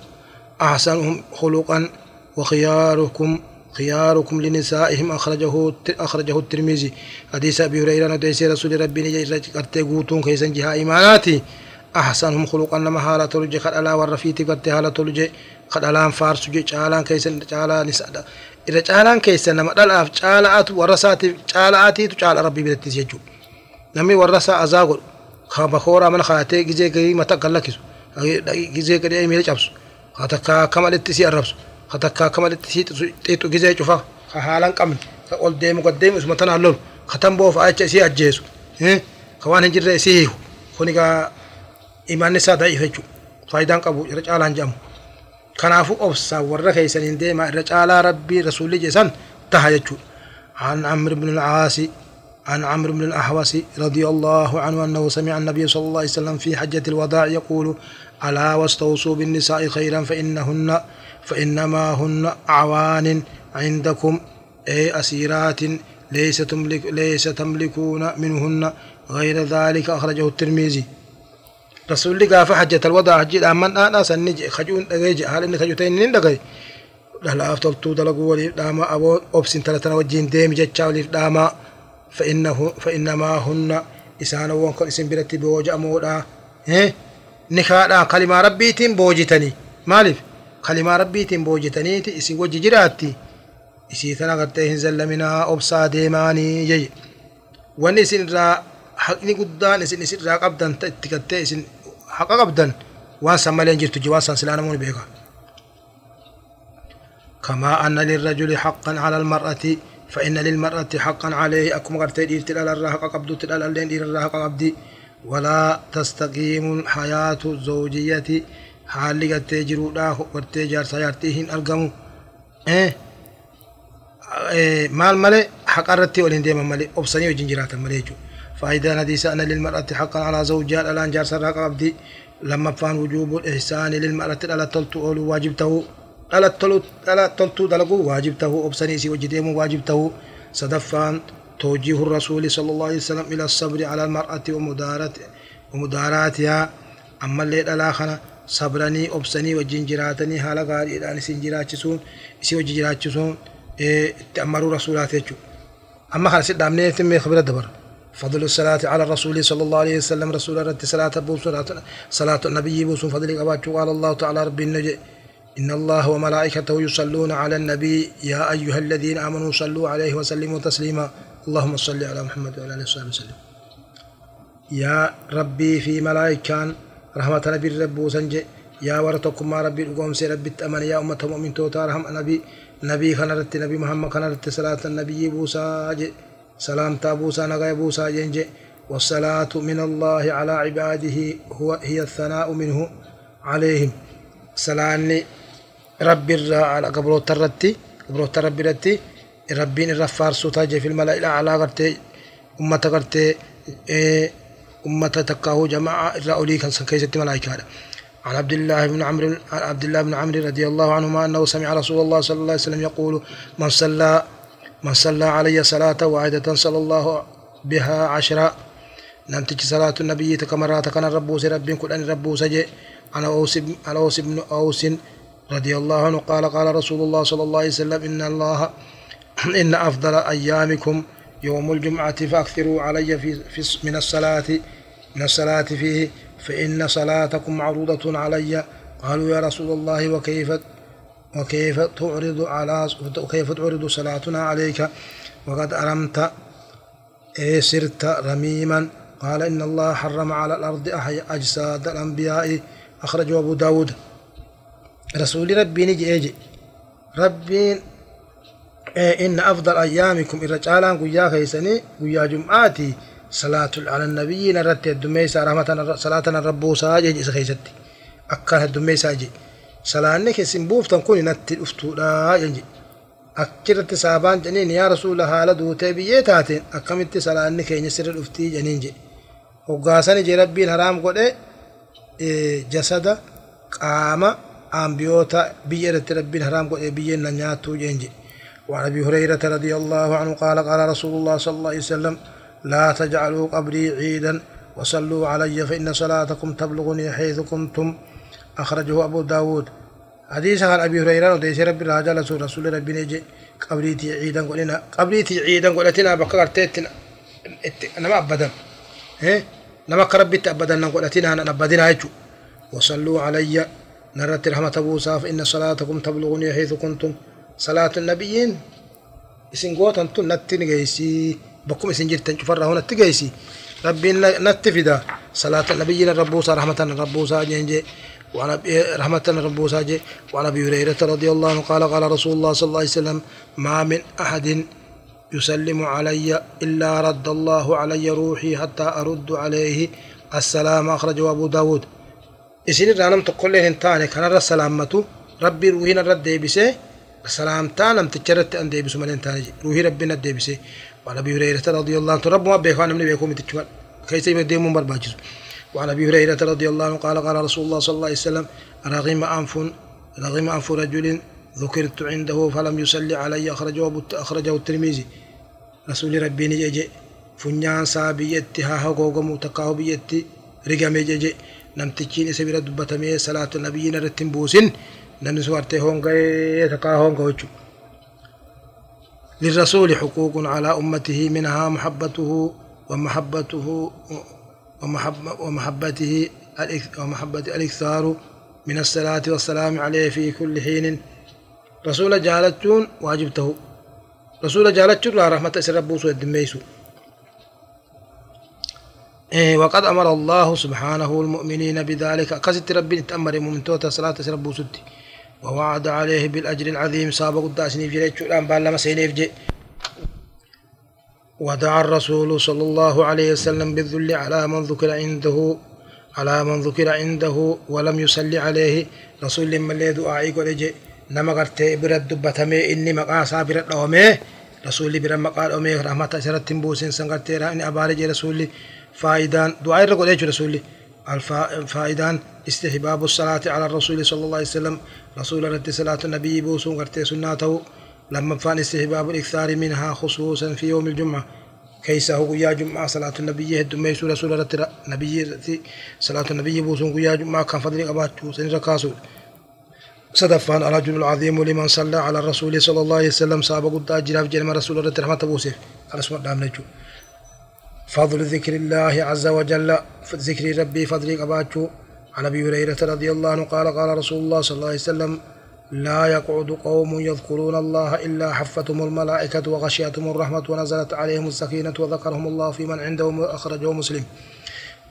أحسنهم خلقا. وخياركم خياركم لنسائهم أخرجه أخرجه الترمذي. حديث أبي هريرة نديس رسول ربي قرتي قوتون كيسن جها إيماناتي. أحسنهم خلقا لما حالة تلجي قد ألا ورفيتي قرتي حالة تلجي قد ألا فارس جي چالان كيسن چالا نساء إذا چالان كيسن نما دلاف چالات ورساتي چالاتي تو چال ربي بدتي سيجو. نمي ورسا أزاغل. بخورا من خاتي جزي كري متى قلكسو جزي كري أي ميل چابسو خاتكا كمال اتسي الربسو خاتكا كمال اتسي تيتو جزي چوفا حالان قمن قول ديم قد ديم اسمه تنا اللول ختم بوف آية سي أجيسو خوان هنجر سيه خونيكا إيمان نسا ضعيف جو فايدان قبو رجالان جامو كنافو أبسا ورّا كيسن ديما رجال ربي رسول جسن تهججو عن عمرو بن العاص عن عمرو بن الأحوص رضي الله عنه أنه سمع النبي صلى الله عليه وسلم في حجة الوداع يقول ألا واستوصوا بالنساء خيرا فإنهن فإنما هن أعوان عندكم. أي أسيرات ليس تملك ليس تملكون منهن. غير ذلك أخرجه الترمذي. رسول الله قال حجة الوداع حجة أمن أنا سنجي خجون دقيجي هل إن خجوتين دقي لا أفتلتو دلقوا ولي داما أبو أبسن تلتنا وجين ديم جتشا ولي داما فإنه فإنما هن إسان وانكن إسم برتي بوجا مودا. نكادا كلمة ربيتين بوجتني. مالف؟ كلمة ربيتين بوجتني إسي وجي جراتي. إسي تنا غرتي هنزل منا أبسا ديماني جي. وان اسن را حقني قدان اسن اسن را قبدان تتكتي اسن حق قبدان وان سمالين جرتو جوان سان سلانا مون بيغا كما أن للرجل حقا على المرأة فإن للمرأة حقا عليه. أكم غرتي ديرت على الرهق قبض تلال اللين دير الرهق قبض ولا تستقيم حياة الزوجية. حال لغتي جرودا ورتي جار سيارتيهن أرقمو. إيه؟ إيه مال مالي حق الرتي ولين ديما مالي أبصني وجنجرات مليجو فإذا نديس أن للمرأة حقا على زوجها ألآن جار سرها قبض لما فان وجوب الإحسان للمرأة على تلتو أولو واجبته. Dalaguu waajib ta'uu obsanii isii wajji deemuu waajib ta'uu sadaffaan توجيه الرسول صلى الله عليه وسلم إلى الصبر على المرأة ومدارات ومداراتها. أما الليل الآخرة صبرني أبسني وجنجراتني هالا قال إلى أن سنجراتشسون إسي وجنجراتشسون تأمروا رسولات أما خلاص دامني تم خبر الدبر فضل الصلاة على الرسول صلى الله عليه وسلم رسول رد صلاة أبو صلاة صلاة النبي بوس فضل قبات قال الله تعالى رب النجي إن الله وملائكته يصلون على النبي يا أيها الذين آمنوا صلوا عليه وسلموا تسليما. اللهم صل على محمد وعلى آله وصحبه وسلم. يا ربي في ملائكان رحمة نبي الرب وسنجي. يا ورتكم ما ربي القوم سي ربي التأمن. يا أمة مؤمن توتا رحم نبي نبي خنرت نبي محمد خنرت صلاة النبي بوسا سلام تابوسا نغاي بوسا جنجي. والصلاة من الله على عباده هو هي الثناء منه عليهم. سلاني ربي الرا على قبرو ترتي قبرو تربي رتي ربين الرفار سوتا في الملأ الأعلى قرتي أمة قرتي أمة تكاهو جماعة الرأولي كان كيسة ملائكة عن عبد الله بن عمرو عن عبد الله بن عمرو رضي الله عنهما انه سمع رسول الله صلى الله عليه وسلم يقول من صلى من صلى علي صلاة واحدة صلى الله بها عشرا نمتج صلاة النبي كمرات كان ربوس رب كل أن ربوس جي عن أوس عن أوس بن أوس رضي الله عنه قال قال رسول الله صلى الله عليه وسلم إن الله إن أفضل أيامكم يوم الجمعة فأكثروا علي في, في من الصلاة من الصلاة فيه فإن صلاتكم معروضة علي. قالوا يا رسول الله وكيف وكيف تعرض على وكيف تعرض صلاتنا عليك؟ وقد أرمت إيه سرت رميما. قال إن الله حرم على الأرض أجساد الأنبياء. أخرجه أبو داود. رسول ربي نجي إيجي. ربي إيه إن أفضل أيامكم الرجال قيا كيسني قيا جمعاتي صلاة على النبي نرت الدميسة رحمة صلاة الرب ساجي سخيستي أكل الدميسة جي. صلاة كسم بوفتن كوني نت أفتولا ينجي أكرت سابان جنين يا رسول الله لدو تبيه تاتين أكملت صلاة كي يسر الأفتي جنين جي. وقاسني جي ربي حرام قد جسد قام أنبيوتا بيئة ربي حرام قد بيئة نياتو جنجي. وعن أبي هريرة رضي الله عنه قال قال رسول الله صلى الله عليه وسلم لا تجعلوا قبري عيدا وصلوا علي فإن صلاتكم تبلغني حيث كنتم. أخرجه أبو داود. حديث عن أبي هريرة وديس رب الرجال رسول رسول ربي نجي. قبريتي عيدا قلنا قبريتي عيدا قلتنا بكرتنا أنا ما أبدا. إيه؟ نما كربت أبدا قلتنا أنا أبدنا يجو وصلوا علي نرت رحمة بوسى فإن صلاتكم تبلغني حيث كنتم. صلاة النبيين إسن قوتا نتن جيسي بكم إسن جرتن شفرة هنا تجيسي. ربي نتفدا صلاة النبي الربوسا رحمة الربوسا جنجي. وعن رحمة الربوسا جي وعن أبي هريرة رضي الله عنه قال قال رسول الله صلى الله عليه وسلم ما من أحد يسلم علي إلا رد الله علي روحي حتى أرد عليه السلام. أخرجه أبو داود. إسن الرانم تقول له انتاني كان السلامة ربي روحينا الرد بسي السلام تانم تجرت أن ديبسو من انتاني روحي ربنا ديبسي. وعن أبي هريرة رضي الله عنه رب ما بيخان من بيكون متجوال كيف يديم برباجز؟ وعن أبي هريرة رضي الله عنه قال قال رسول الله صلى الله عليه وسلم رغم أنف رغم أنف رجل ذكرت عنده فلم يصلي علي. أخرجه أخرجه الترمذي. رسول ربي نجي فنيان سابيتي ها هوغوغم تكاو بيتي رغم جي نمتچين سبيرا دبتمي صلاة النبي نرتم بوسن ننسوارتي هونغاي تكا هونغوچو للرسول حقوق على أمته منها محبته ومحبته ومحب ومحبته ومحبة الإكثار من الصلاة والسلام عليه في كل حين. رسول جالتون واجبته. رسول جالتون لا رحمة سربو سوى الدميسو إيه وقد أمر الله سبحانه المؤمنين بذلك. قصد ربي تأمر من توتا صلاة سربو سدي. ووعد عليه بالأجر العظيم. سابق الداسني في ريتشو الآن بالما سينيف ودعا الرسول صلى الله عليه وسلم بالذل على من ذكر عنده على من ذكر عنده ولم يصلي عليه. رسول من لي دعائي قد نما قرتي برد دبتمي إني مقاسا برد أومي. رسولي برد مقال أومي. رحمة أسرت تنبوسين سنقرتي رأني أبارج رسولي فايدان دعائي رقل إيش رسولي؟ الفائدان استحباب الصلاة على الرسول صلى الله عليه وسلم. رسول رد صلاة النبي بوسون قرتي سناته. لما فان استحباب الإكثار منها خصوصا في يوم الجمعة. كيسه يا جمعة صلاة النبي هدمي سورة سورة نبي صلاة النبي بوسون يا جمعة كان فضل أباتو سنركاسو صدفان الرجل العظيم لمن صلى على الرسول صلى الله عليه وسلم. سابق قد جراف جنم رسول الله رحمة بوسف على اسم دام نجو. فضل ذكر الله عز وجل ذكر ربي فضل أباتو عن أبي هريرة رضي الله عنه قال قال رسول الله صلى الله عليه وسلم لا يقعد قوم يذكرون الله إلا حفتهم الملائكة وغشيتهم الرحمة ونزلت عليهم السكينة وذكرهم الله في من عنده أخرجه مسلم.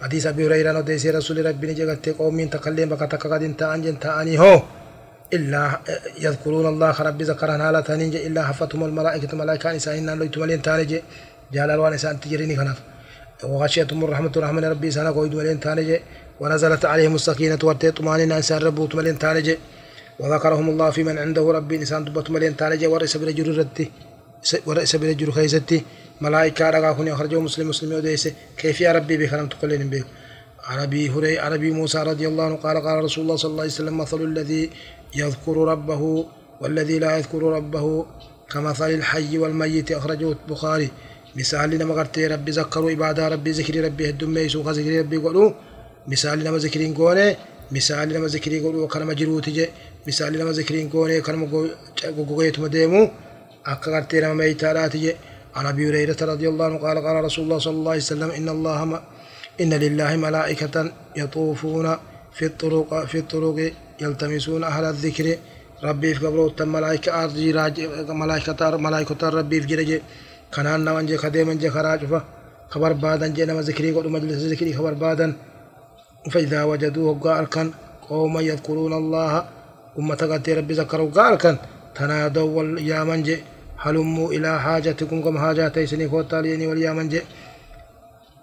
حديث أبي هريرة نديسي رسول ربي نجت قوم تكلم بك تكقد تأنجن تأني هو. إلا يذكرون الله رب ذكرنا لا تنجي إلا حفتهم الملائكة ملائكة نسائنا لو تملين تانجي جلال وانسان تجريني خنف وغشيتهم الرحمة رحمة ربي سنة قويد ملين تانجي ونزلت عليهم السكينة ورتيت طمانينة إنسان ربوت ملين تانجي وذكرهم الله في من عنده ربي إنسان دبت ملين تانجي ورئيس برجر ردي ورئيس برجر خيزتي ملائكة رقا كوني أخرجه مسلم مسلم وديسه كيف يا ربي بكلام تقولين بيه عربي هري عربي موسى رضي الله عنه قال قال رسول الله صلى الله عليه وسلم مثل الذي يذكر ربه والذي لا يذكر ربه كمثل الحي والميت. أخرجه البخاري. مثال لما قرتي ربي ذكروا عبادة ربي ذكر ربي هدوم يسوع ذكر ربي قالوا مثال لما ذكرين قونه مثال لما ذكرين قالوا كلمة جروت جي مثال لما ذكرين قونه كلمة قوقيت مديمو أكا قرتي لما ميتارات جي عن أبي هريرة رضي الله عنه قال قال رسول الله صلى الله عليه وسلم إن الله ما إن لله ملائكة يطوفون في الطرق في الطرق يلتمسون أهل الذكر ربي في قبره تم ملائكة راج ملائكة ملائكة ربي في جرجي كنان نوان جي خديما جي خراج خبر بادن جي نما ذكري قد مجلس ذكري خبر بادن فإذا وجدوه قال كان قوما يذكرون الله أمة قد ربي ذكروا قال كان تنادوا يا من جي هلموا إلى حاجتكم كم حاجاتي سني خوتاليني واليا من جي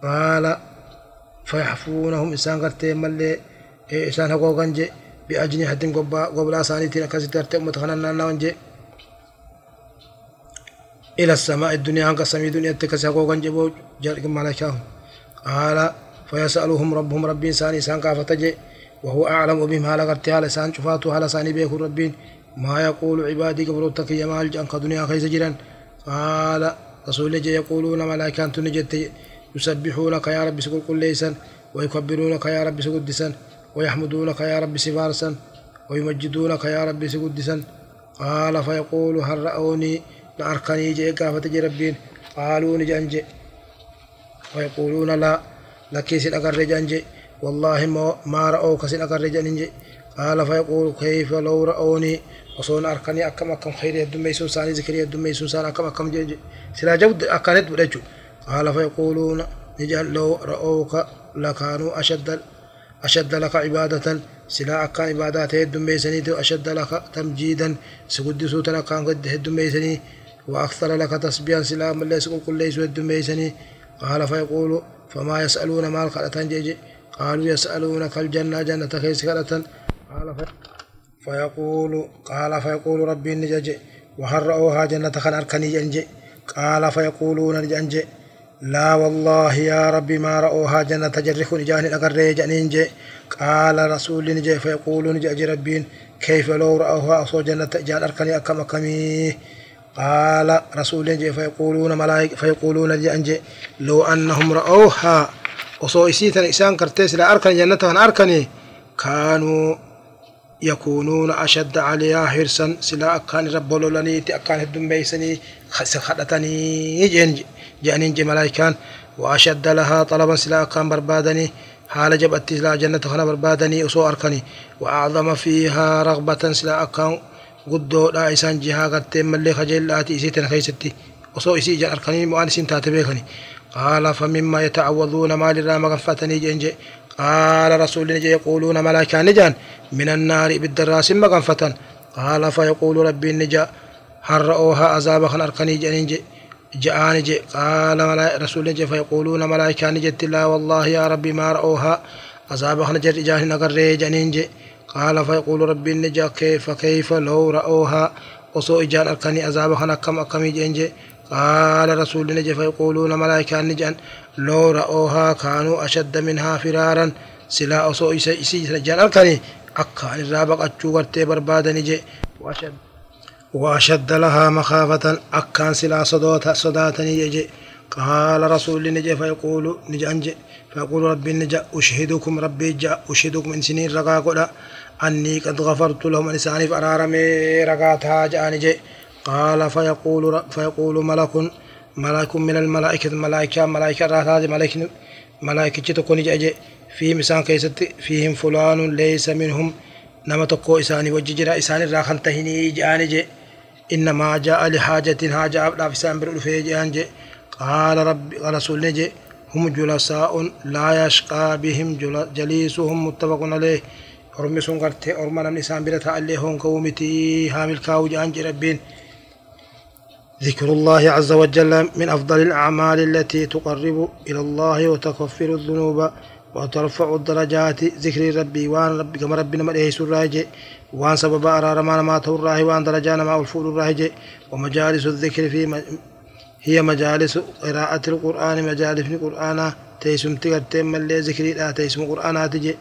قال فيحفونهم إسان قرتي ملي إسان هقو غنجي بأجنحة قبا قبلا سانيتين أكاسي ترتي أمة خنانا نوانجي إلى السماء الدنيا عنك سمي دنيا تكسي هقو غنجي بو جارك ملكاهم قال فيسألهم ربهم ربين ساني سان كافتجي وهو أعلم بهم هالا قرتي هالا سان شفاتو هالا ساني بيكو ربين. ما يقول عبادي قبروتك يا مال جانك دنيا خيس جيران. قال رسول جي يقولون ملائكة تنجت يسبحونك يا رب سكول كل ليسا ويكبرونك يا رب سقدسا ويحمدونك يا رب سفارسا ويمجدونك يا رب سقدسا قال فيقول هل رأوني na arkanii jee gaafata je rabbiin qaaluu ni jedhan je wayaquuluuna laa lakkii si dhagarre jedhan je wallaahi maa ra'oo kasi dhagarre jedhanin je qaala fayaquulu kayfa law ra'oonii? Osoon arkanii akkam akkam khayri heddummeeysuun isaanii zikirii heddummeeysuun isaan akkam akkam jee silaa jabdu akkaan heddudha jechuu qaala fayaquuluuna ni jedhan ra'oo ra'ooka lakaanuu ashadda ashadda laka cibaadatan silaa akka ibaadaa ta'e heddummeeysaniitu ashadda laka tamjiidan. Si guddisuu tan akkaan heddummeeysanii وأكثر لك تسبيا سلا من ليس كل ليس الدميسني قال فيقول فما يسألون ما القرة جيجي قالوا يسألونك الجنة جنة كيس قرة قال فيقول قال فيقول ربي نجي وهل رأوها جنة خن أركني جنجي قال فيقولون جنجي لا والله يا ربي ما رأوها جنة تجرخ نجاني أقر جنينجي قال رسول نجي فيقول نجي ربين. كيف لو رأوها أصو جنة جان أركني أكم أكمي. قال رسول نجي فيقولون ملائكة فيقولون جنجي لو أنهم رأوها أصو إسيتن إسان كرتيس لا أركن جنة أركني. كانوا يكونون أشد عليها حرصا سلا أكان رب لولاني أكان هدوم بيسني خدتني. جن جانين ملائكان وأشد لها طلبا سلا أكان بربادني. حال جبت سلا جنة خنا بربادني أسو أركني. وأعظم فيها رغبة سلا أكان قدو لا إسان جها قد ملي خجل لاتي إسيتن خيستي أسو إسي جان أركني مؤانسين تاتبيخني قال فمما يتعوذون ما لرا مغفتني جنجي قال رسول نجي يقولون ملائكة نجان من النار بالدراس مغنفة قال فيقول ربي النجا هل رأوها عذاب خن أركني جنين جاءني جي قال رسول نجي فيقولون ملائكة نجت لا والله يا ربي ما رأوها عذاب خن جر جاه نقر جنين جي قال فيقول ربي النجا كيف كيف لو رأوها وصو إجان أركني عذاب خن أكم أكمي جنين قال رسول نجي فيقولون ملائكة نجأن. لو رأوها كانوا أشد منها فرارا. سلا أصو إسي إسي جان أركني أكا الرابق أتشو غرتي بربادني جي وأشد. وأشد لها مخافة. أكان سلا صدوتا صداتني يجي قال رسول نجي فيقول نجي أنجي. فيقول ربي نجي أشهدكم. ربي جاء أشهدكم إن سنين رقا أني قد غفرت لهم أنساني فأرارمي رقاتها جاء نجي قال فيقول فيقول ملك ملك من الملائكة الملائكة ملائكة راتات ملائكة ملائكة تكون جاء في مسان كيست فيهم فلان ليس منهم. نما تقو إساني وججرا إساني راخن تهني جاني جي. إنما جاء لحاجة حاجة أبدا في سامبر في جان قال رب رسول نجي هم جلساء لا يشقى بهم جليسهم متفق عليه. أرمي سنغرتي أرمنا من سامبر تألي هون كومتي هامل كاو جان ربين ذكر الله عز وجل من أفضل الأعمال التي تقرب إلى الله وتكفر الذنوب وترفع الدرجات ذكر ربي وان ربي كما ربنا مدعي سراج وان سبب أرار ما ما توراه وان درجان ما الفول الراج ومجالس الذكر في هي مجالس قراءة القرآن مجالس القرآن تيسم تغتي ملي ذكري لا تيسم قرآن تجي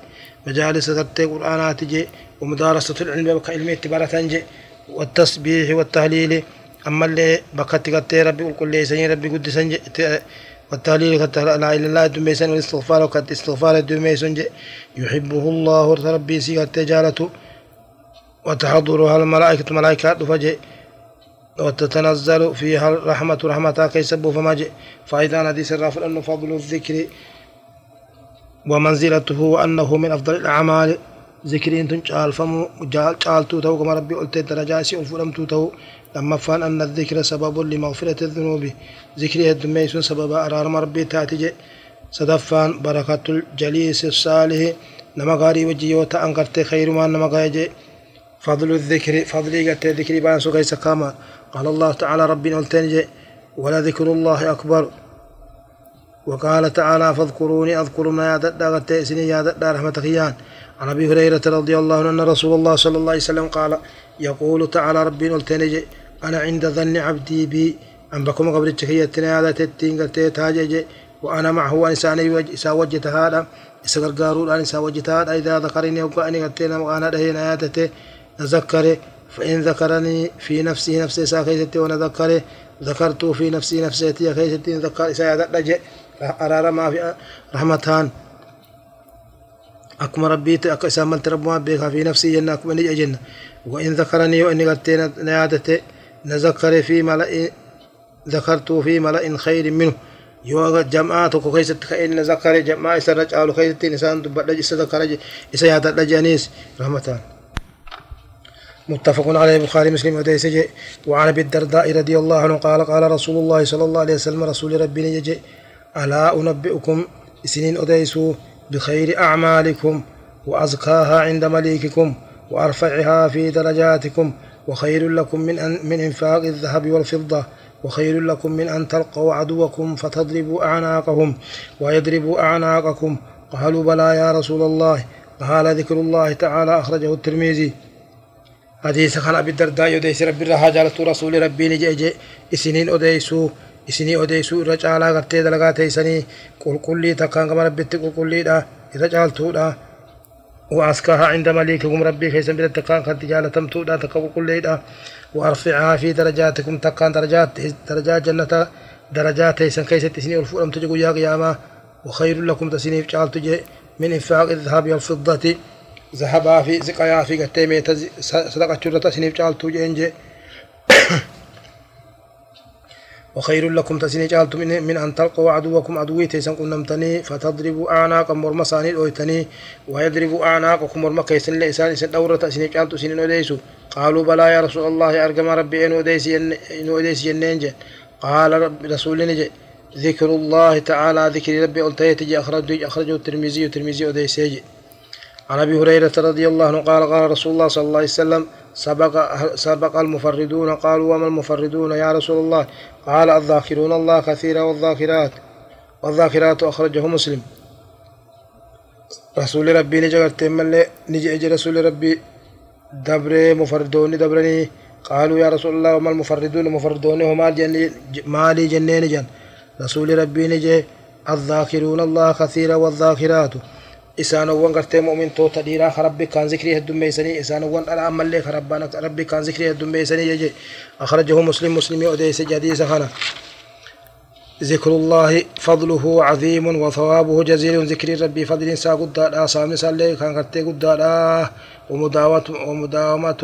مجالس غتي قرآن تجي ومدارسة العلم وكعلم اتبارة تنجي والتسبيح والتهليل. أما اللي بكت غتي ربي كل ليسني ربي قد سنجي والتهليل لا إله إلا دميسن والاستغفار وقد استغفار دميسن يحبه الله ربي سيغة تجالته وتحضرها الملائكة ملائكة فجئ وتتنزل فيها الرحمة رحمة كيسب فما فإذا نديس الرافل أنه فضل الذكر. ومنزلته وأنه من أفضل الأعمال. ذكرين تنجال فم جال جالتو تو كما ربي قلت درجاسي ألفلمتو تو لما فان أن الذكر سبب لمغفرة الذنوب. ذكر الدميس سبب أرار ربي تاتي صدفان بركة الجليس الصالح. نما غاري وجي وتا أنكرت خير ما نما غايجي فضل الذكر فضلي قلت ذكر بان سو قال الله تعالى ربنا قلتني ولا ذكر الله أكبر. وقال تعالى فاذكروني أذكر ما يادت قد سني يادت رحمة خيان عن أبي هريرة رضي الله عنه أن رسول الله صلى الله عليه وسلم قال يقول تعالى ربي قلتني أنا عند ظن عبدي بي أن بكم قبل التكية هذا تتين قلت وأنا معه إنسان إسا وجهت هذا إسا قرقارو الآن إسا وجهت هذا إذا ذكرني وقعني قلتنا وأنا دهينا آياتته نذكره فإن ذكرني في نفسي نفسي إسا كيستي ونذكره. ذكرت في نفسي نفسي كيستي ذكر إسا يدرج أرار ما في رحمتان أكما ربيت أك إسا ملت ربما بك في نفسي جنة أكما نجأ جنة وإن ذكرني وإني قلتنا نيادته نذكر في ملأ ذكرت في ملأ خير منه ka'ee inni zakkare jam'aa isarra caalu keessatti isaan dubbadha isa zakkara isa yaadadha jedhaniis rahmataan متفق عليه البخاري مسلم وديس وعن ابي الدرداء رضي الله عنه قال قال رسول الله صلى الله عليه وسلم رسول ربي يجي ألا أنبئكم سنين اديسوا بخير أعمالكم وأزكاها عند مليككم وأرفعها في درجاتكم وخير لكم من أن من إنفاق الذهب والفضة وخير لكم من أن تلقوا عدوكم فتضربوا أعناقهم ويضربوا أعناقكم قالوا بلى يا رسول الله قال ذكر الله تعالى أخرجه الترمذي. حديث خان أبي الدرداء يديس رها جالت رسول ربي نجي جي إسنين أديسو رجالا قرتي دلغات إسني قل قل تكان كما ربي تقول قل دا رجال تودا وأسكاها عند مليككم ربي كيسن بدا تكان قد جالتم تودا تقول قل دا وأرفعها في درجاتكم تكان درجات درجات جنة درجات إسن كيست إسني والفؤلم تجي يا قياما وخير لكم تسنيف جعلت من إنفاق الذهب والفضة ذهبا في زقايا في قتيمة صدقة جرة سنيف جالتو جنجي وخير لكم تسني جالتو من, أن تلقوا عدوكم عدوي تيسن قنمتني فتضربوا أعناقا مرمى ساني أويتني ويضربوا أعناقكم مرمى كيسن لإسان إسان دورة سني جالتو سنين أديسو قالوا بلى يا رسول الله أرقم ربي إن أديسي إن أديسي قال رب رسول نجي ذكر الله تعالى ذكر ربي ألتيتجي أخرجه الترمذي الترمذي أديسيجي عن أبي هريرة رضي الله عنه قال قال رسول الله صلى الله عليه وسلم سبق سبق المفردون قالوا وما المفردون يا رسول الله؟ قال الذاكرون الله كثيرا والذاكرات والذاكرات أخرجه مسلم. رسول ربي نجا ملي نجي رسول ربي دبر مفردون دبرني. قالوا يا رسول الله وما المفردون المفردون هما مالي جنين جن. رسول ربي نجي الذاكرون الله كثيرا والذاكرات. إسانو وان قرتي مؤمن تو تديرا خربي كان ذكري هدو ميساني إسانو وان ألا أمال لي خربانا ربي كان ذكري هدو ميساني يجي. أخرجه مسلم مسلمي أدي سجدي سخانا. ذكر الله فضله عظيم وثوابه جزيل. ذكر ربي فضل سا قد دارا سامي سالي كان قرتي قد دارا ومداومت ومداومت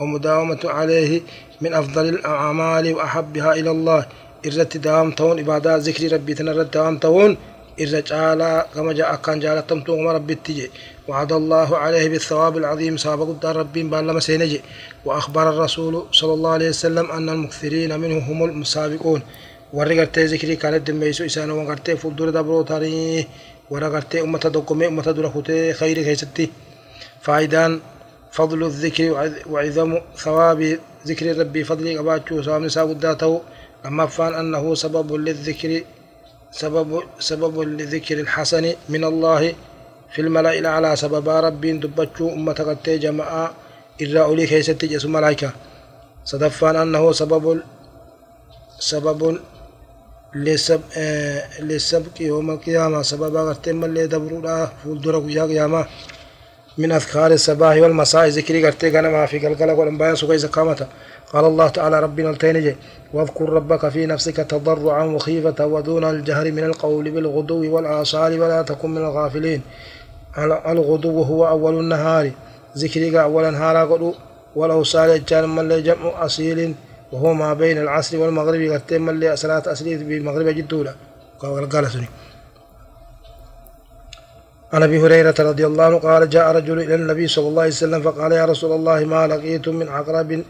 ومداومة عليه من أفضل الأعمال وأحبها إلى الله. إرد دام تون إبادة ذكر ربي تنرد دام تون. إذا جعل كما جاء كان جعل تمتو ربي وعد الله عليه بالثواب العظيم سابق الدار ربي بالما سينجي وأخبر الرسول صلى الله عليه وسلم أن المكثرين منه هم المسابقون warri gartee zikrii kaanit dimmeeysu isaanowwan gartee fuuldura dabroo taanii warra gartee ummata doggomee ummata dura kutee khayri keessatti faayidaan فضل الذكر وعظم ثواب ذكر ربي فضل قباتشو سوام نساء قداته أما فان أنه سبب للذكر سبب سبب لذكر الحسن من الله في الملأ الأعلى سبب رب دبتشو أمة قد جماعة إرى أولي كيست جس ملائكة. صدفان أنه سبب سبب لسب آه لسبق يوم القيامة. سبب قد اللي دبروا فولدرك يا قيامة. من أذكار الصباح والمساء ذكري قرتي ما في قلقلة والأنبياء سوى زكامته قال الله تعالى ربنا التينجي واذكر ربك في نفسك تضرعا وخيفة ودون الجهر من القول بالغدو والآصال ولا تكن من الغافلين. الغدو هو أول النهار. ذكرك أول نهار قدو. والأوصال جان من جمع أصيل. وهو ما بين العصر والمغرب. قد من صلاة أصيل بالمغرب جدولا. قال سني. عن أبي هريرة رضي الله عنه قال جاء رجل إلى النبي صلى الله عليه وسلم فقال يا رسول الله ما لقيت من عقرب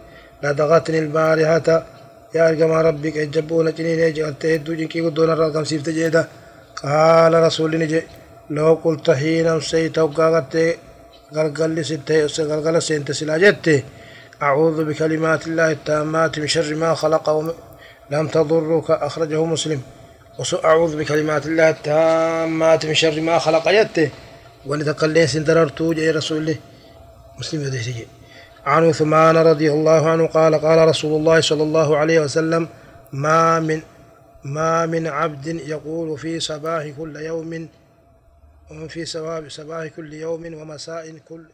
لدغتني البارحة. يا أرجم ربك اجبون جنين اجلت هدو جنكي قدون الرقم سيفت جيدا. قال رسول نجي لو قلت حين أمسيت وقاغت غلغل ستة غلغل سنت سلاجت أعوذ بكلمات الله التامات من شر ما خلق. لم تضرك أخرجه مسلم. أعوذ بكلمات الله التامات من شر ما خلق يته ولتقلين سندررتو جاي رسول الله. مسلم يدي عن عثمان رضي الله عنه قال قال رسول الله صلى الله عليه وسلم ما من ما من عبد يقول في صباح كل يوم في صباح كل يوم ومساء كل